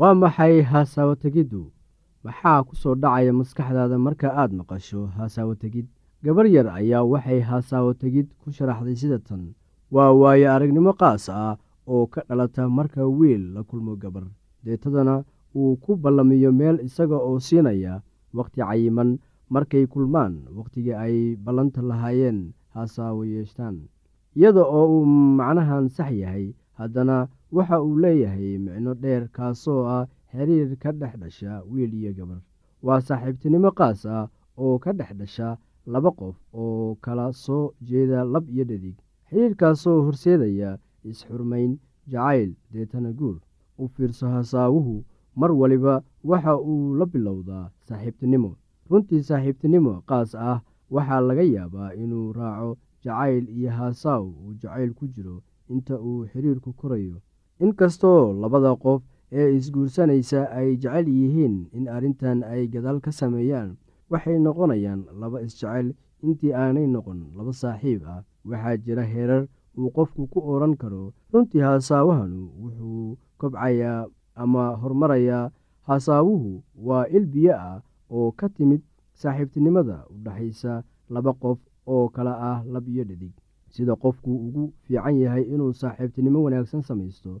waa maxay hasaawo tegiddu maxaa ku soo dhacaya maskaxdaada marka aad maqasho hasaawo tegid gabar yar ayaa waxay hasaawo tegid ku sharaxday sida tan. Waa waayo aragnimo qaas ah oo ka dhalata marka wiil la kulmo gabar. Deetadana uu ku ballamiyo meel isaga oo siinaya wakhti cayiman markay kulmaan wakhtigii ay ballanta lahaayeen hasaawo yeeshtaan iyada oo uu macnahan sax yahay haddana waxa uu leeyahay micno dheer kaasoo ah xiriir ka dhex dhasha wiil iyo gabar. Waa saaxiibtinimo qaas ah oo ka dhex dhasha laba qof oo kala soo jeeda lab iyo dhadig. Xiriirkaasoo horseedaya is-xurmayn jacayl deetana guur u fiirso hasaawuhu mar waliba waxa uu la bilowdaa saaxiibtinimo. Runtii saaxiibtinimo qaas ah waxaa laga yaabaa inuu raaco jacayl iyo haasaaw uu jacayl ku jiro inta uu xiriirku korayo inkastoo labada qof ee isguursanaysa ay jecel yihiin in arrintan ay gadaal ka sameeyaan waxay noqonayaan laba isjecel. Intii aanay noqon laba saaxiib ah waxaa jira heerar uu qofku ku odhan karo. Runtii haasaawahanu wuxuu kobcayaa ama horumarayaa haasaawuhu waa il biyo ah oo ka timid saaxiibtinimada u dhexaysa laba qof oo kala ah lab iyo dhadig. Sida qofku ugu fiican yahay inuu saaxiibtinimo wanaagsan samaysto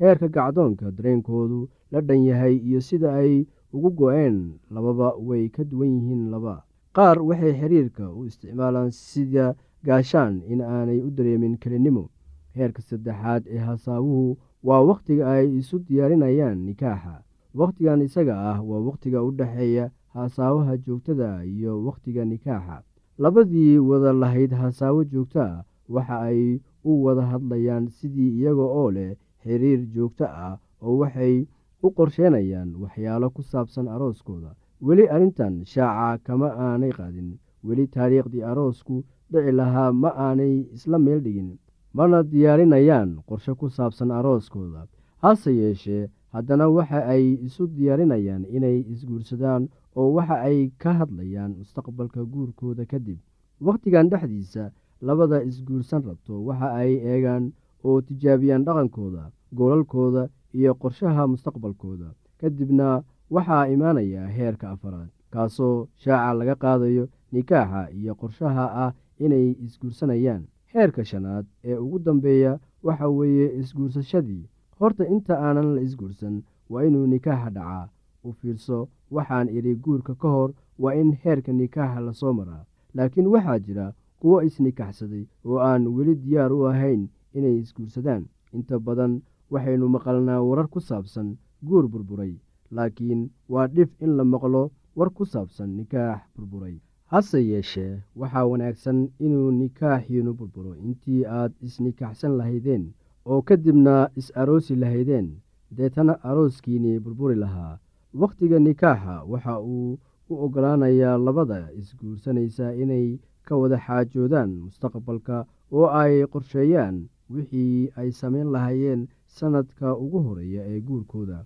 heerka gacdoonka dareenkoodu la dhan yahay iyo sida ay ugu go-een lababa way ka duwan yihiin laba. Qaar waxay xiriirka u isticmaalaan sida gaashaan in aanay u dareemin kelinimo heerka saddexaad ee hasaawuhu waa wakhtiga ay isu diyaarinayaan nikaaxa. Wakhtigan isaga ah waa wakhtiga u dhexeeya hasaawaha joogtada iyo wakhtiga nikaaxa. Labadii wada lahayd hasaawo joogto ah waxa ay u wada hadlayaan sidii iyaga oo leh xiriir joogto ah oo waxay u qorsheenayaan waxyaalo ku saabsan arooskooda. Weli arrintan shaaca kama aanay qaadin. Weli taariikhdii aroosku dhici lahaa ma aanay isla meel dhigin. Mana diyaarinayaan qorshe ku saabsan arooskooda. Hase yeeshee haddana waxa ay isu diyaarinayaan inay isguursadaan oo waxa ay ka hadlayaan mustaqbalka guurkooda kadib wakhtigan dhexdiisa labada isguursan rabto waxa ay eegaan oo tijaabiyaan dhaqankooda goolalkooda iyo qorshaha mustaqbalkooda. Kadibna waxaa imaanaya heerka afaraad kaasoo shaaca laga qaadayo nikaaxa iyo qorshaha ah inay isguursanayaan. Heerka shanaad ee ugu dambeeya waxa weeye isguursashadii. Horta inta aanan la isguursan waa inuu nikaaxa dhacaa u fiirso waxaan idhi guurka ka hor waa in heerka nikaaxa la soo maraa. Laakiin waxaa jira kuwo isnikaxsaday oo aan weli diyaar u ahayn inay isguursadaan. Inta badan waxaynu maqalnaa warar ku saabsan guur burburay laakiin waa dhif in la maqlo war ku saabsan nikaax burburay. Hase yeeshee waxaa wanaagsan inuu nikaaxiinu burburo. Intii aad isnikaxsan lahaydeen oo kadibna is-aroosi lahaydeen deetana arooskiinii burburi lahaa. Wakhtiga nikaaxa waxa uu u oggolaanaya labada isguursanaysa inay ka wada xaajoodaan mustaqbalka oo ay qorsheeyaan wixii ay samayn lahaayeen sannadka ugu horreeya ee guurkooda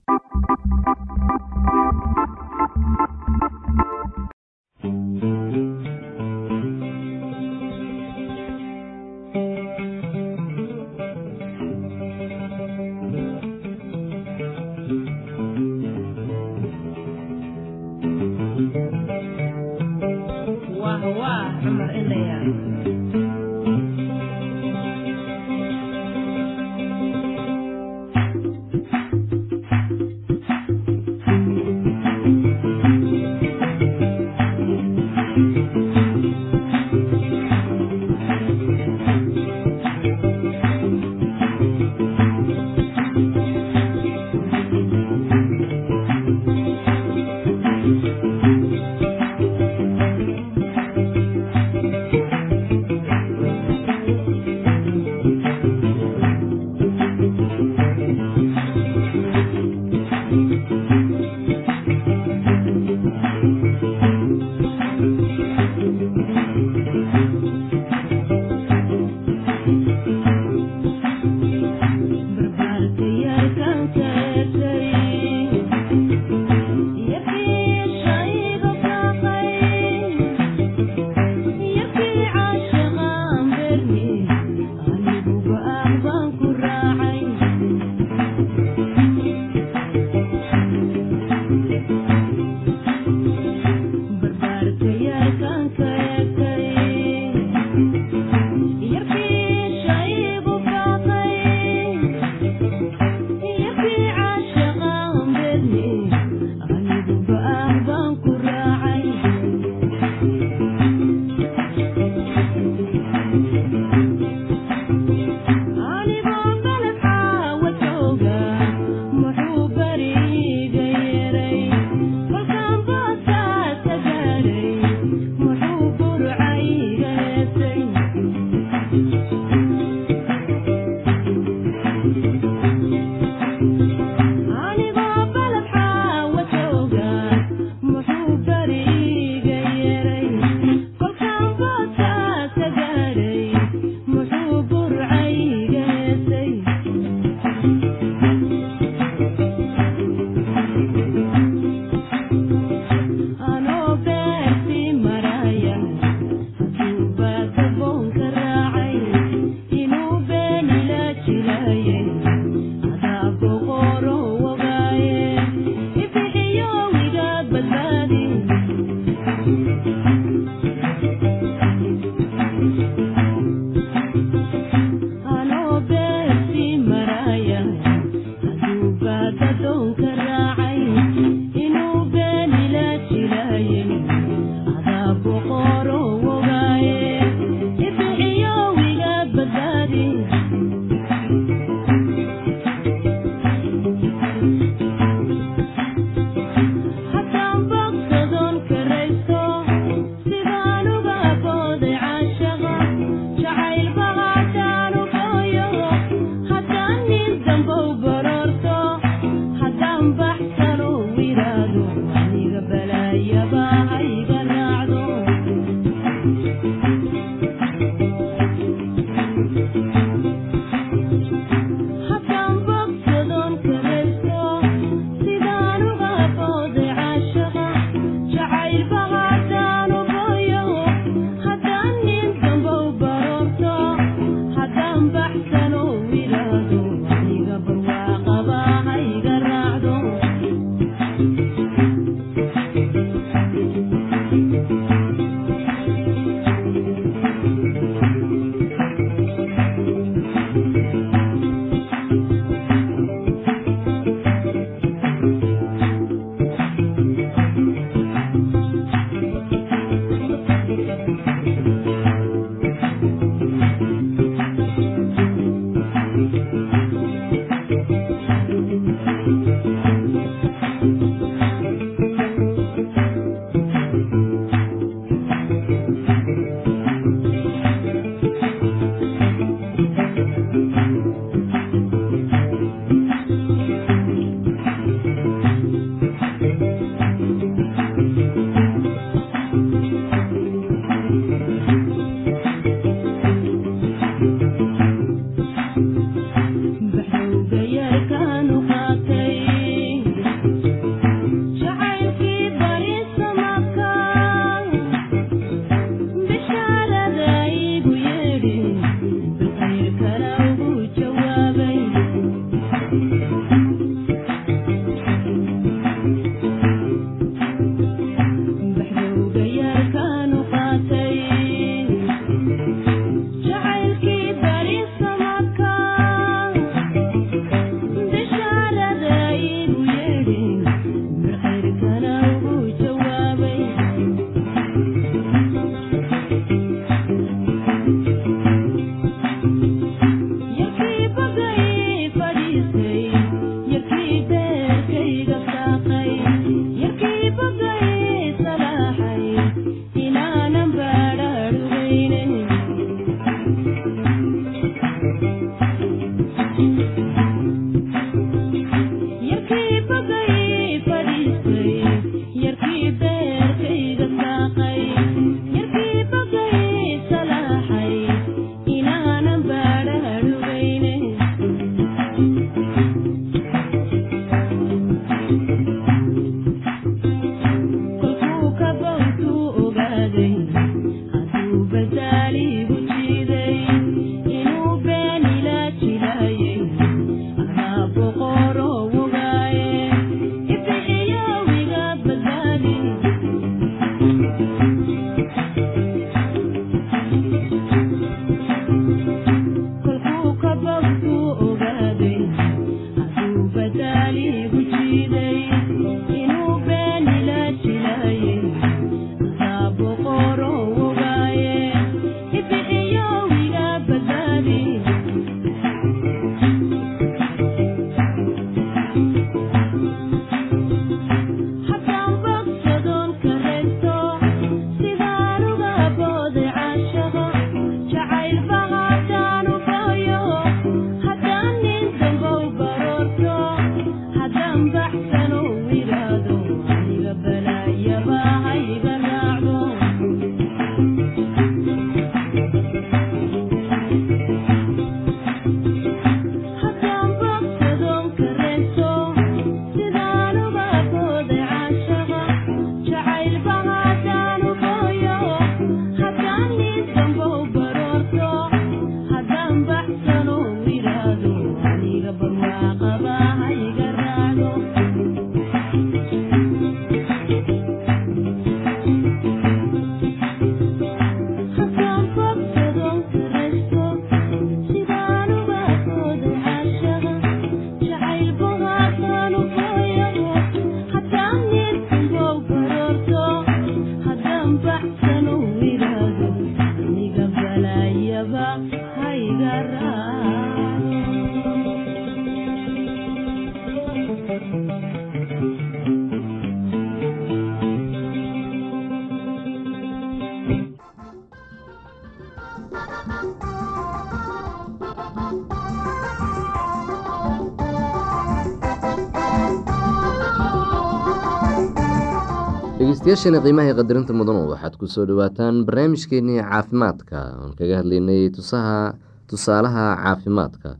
dhegeystayaashani qiimaha qadarinta mudanu waxaad ku soo dhawaataan barnaamijkeenii caafimaadka. Oon kaga hadlaynay tusaha tusaalaha caafimaadka.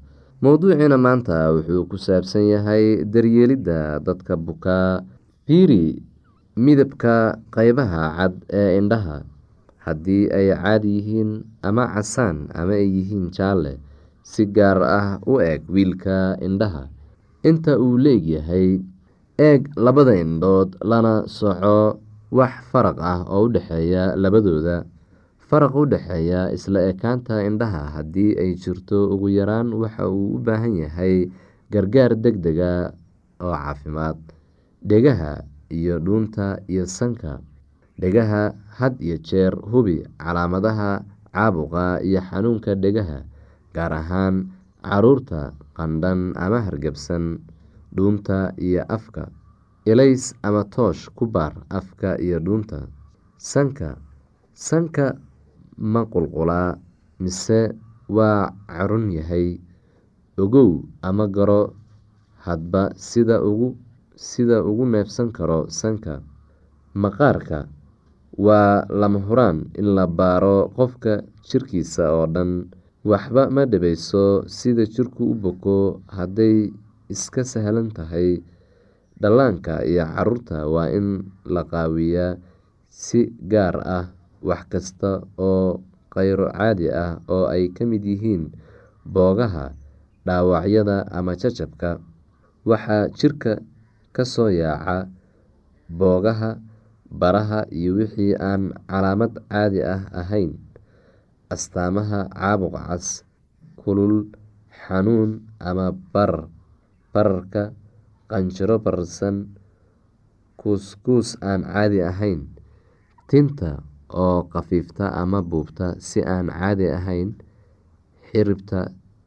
Mowduuciina maanta wuxuu ku saabsan yahay daryeelidda dadka bukaa fiiri midabka qeybaha cad ee indhaha. Haddii ay caadi yihiin ama casaan ama ay yihiin jaalle si gaar ah u eeg wiilka indhaha. Inta uu leegyahay eeg labada indhood lana soco wax faraq ah oo u dhexeeya labadooda. Faraq u dhexeeya isla ekaanta indhaha haddii ay jirto ugu yaraan waxa uu u baahan yahay gargaar deg dega oo caafimaad. Dhegaha iyo dhuunta iyo sanka. Dhegaha had iyo jeer hubi calaamadaha caabuqa iyo xanuunka dhegaha gaar ahaan carruurta qandhan ama hargabsan dhuunta iyo afka ilays ama toosh ku baar afka iyo dhuunta. Sanka sanka ma qulqulaa mise waa carun yahay. Ogow ama garo hadba sida ugu sida ugu neefsan karo sanka. Maqaarka waa lama huraan in la baaro qofka jirkiisa oo dhan. Waxba ma dhibayso sida jirku u boko hadday iska sahlan tahay dhallaanka iyo carruurta waa in la qaawiyaa si gaar ah wax kasta oo kheyro caadi ah oo ay ka mid yihiin boogaha dhaawacyada ama jajabka. Waxaa jirka ka soo yaaca boogaha baraha iyo wixii aan calaamad caadi ah ahayn. Astaamaha caabuq cas kulul xanuun ama barar bararka qanjiro bararsan kuuskuus aan caadi ahayn tinta oo khafiifta ama buubta si aan caadi ahayn xiribta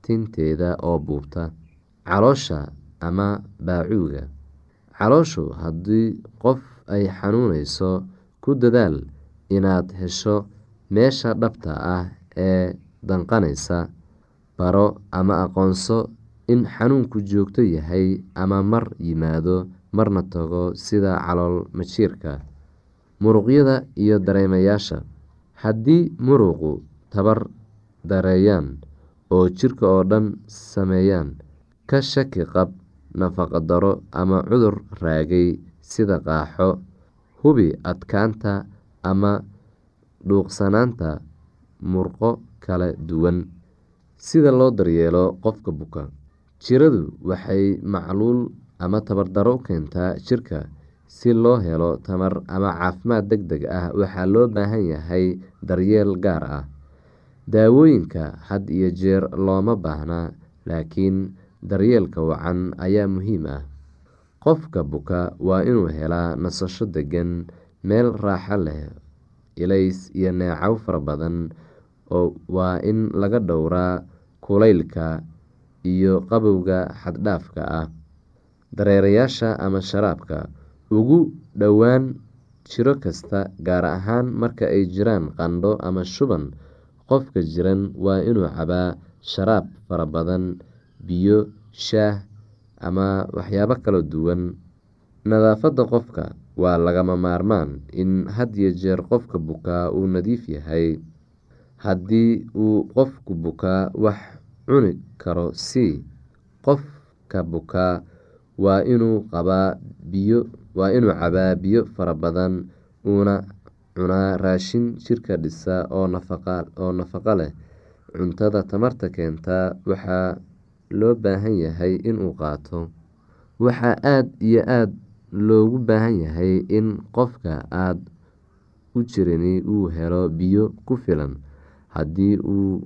tinteeda oo buubta caloosha ama baacuuga. Calooshu haddii qof ay xanuuneyso ku dadaal inaad hesho meesha dhabta ah ee danqaneysa baro ama aqoonso in xanuunku joogto yahay ama mar yimaado marna tago sida calool majiirka muruqyada iyo dareemayaasha. Haddii muruqu tabar dareeyaan oo jirka oo dhan sameeyaan ka shaki qab nafaqa daro ama cudur raagay sida qaaxo hubi adkaanta ama dhuuqsanaanta murqo kala duwan. Sida loo daryeelo qofka buka jiradu waxay macluul ama tabardaro u keentaa jirka si loo helo tamar ama caafimaad deg deg ah. Waxaa loo baahan yahay daryeel gaar ah daawooyinka had iyo jeer looma baahna laakiin daryeelka wacan ayaa muhiim ah. Qofka buka waa inuu helaa nasasho degan meel raaxo leh ilays iyo neecow fara badan waa in laga dhowraa kulaylka iyo qabowga xaddhaafka ah dareerayaasha ama sharaabka. Ugu dhowaan jiro kasta gaar ahaan marka ay jiraan qandho ama shuban qofka jiran waa inuu cabaa sharaab fara badan biyo shaah ama waxyaabo kala duwan. Nadaafadda qofka waa lagama maarmaan in had iyo jeer qofka bukaa uu nadiif yahay. Haddii uu qofku bukaa wax cuni karo si qofka bukaa. Waa inuu cabaa biyo fara badan uuna cunaa raashin jirka dhisa oo nafaqo leh. Cuntada tamarta keenta waxaa loo baahan yahay inuu qaato. Waxaa aada iyo aada loogu baahan yahay in qofka aada u jirini uu helo biyo ku filan. Haddii uu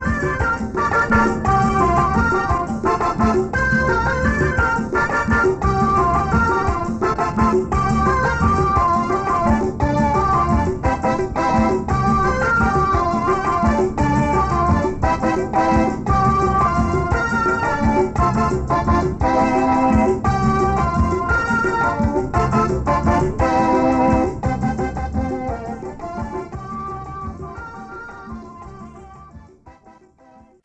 Thank you.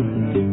inaya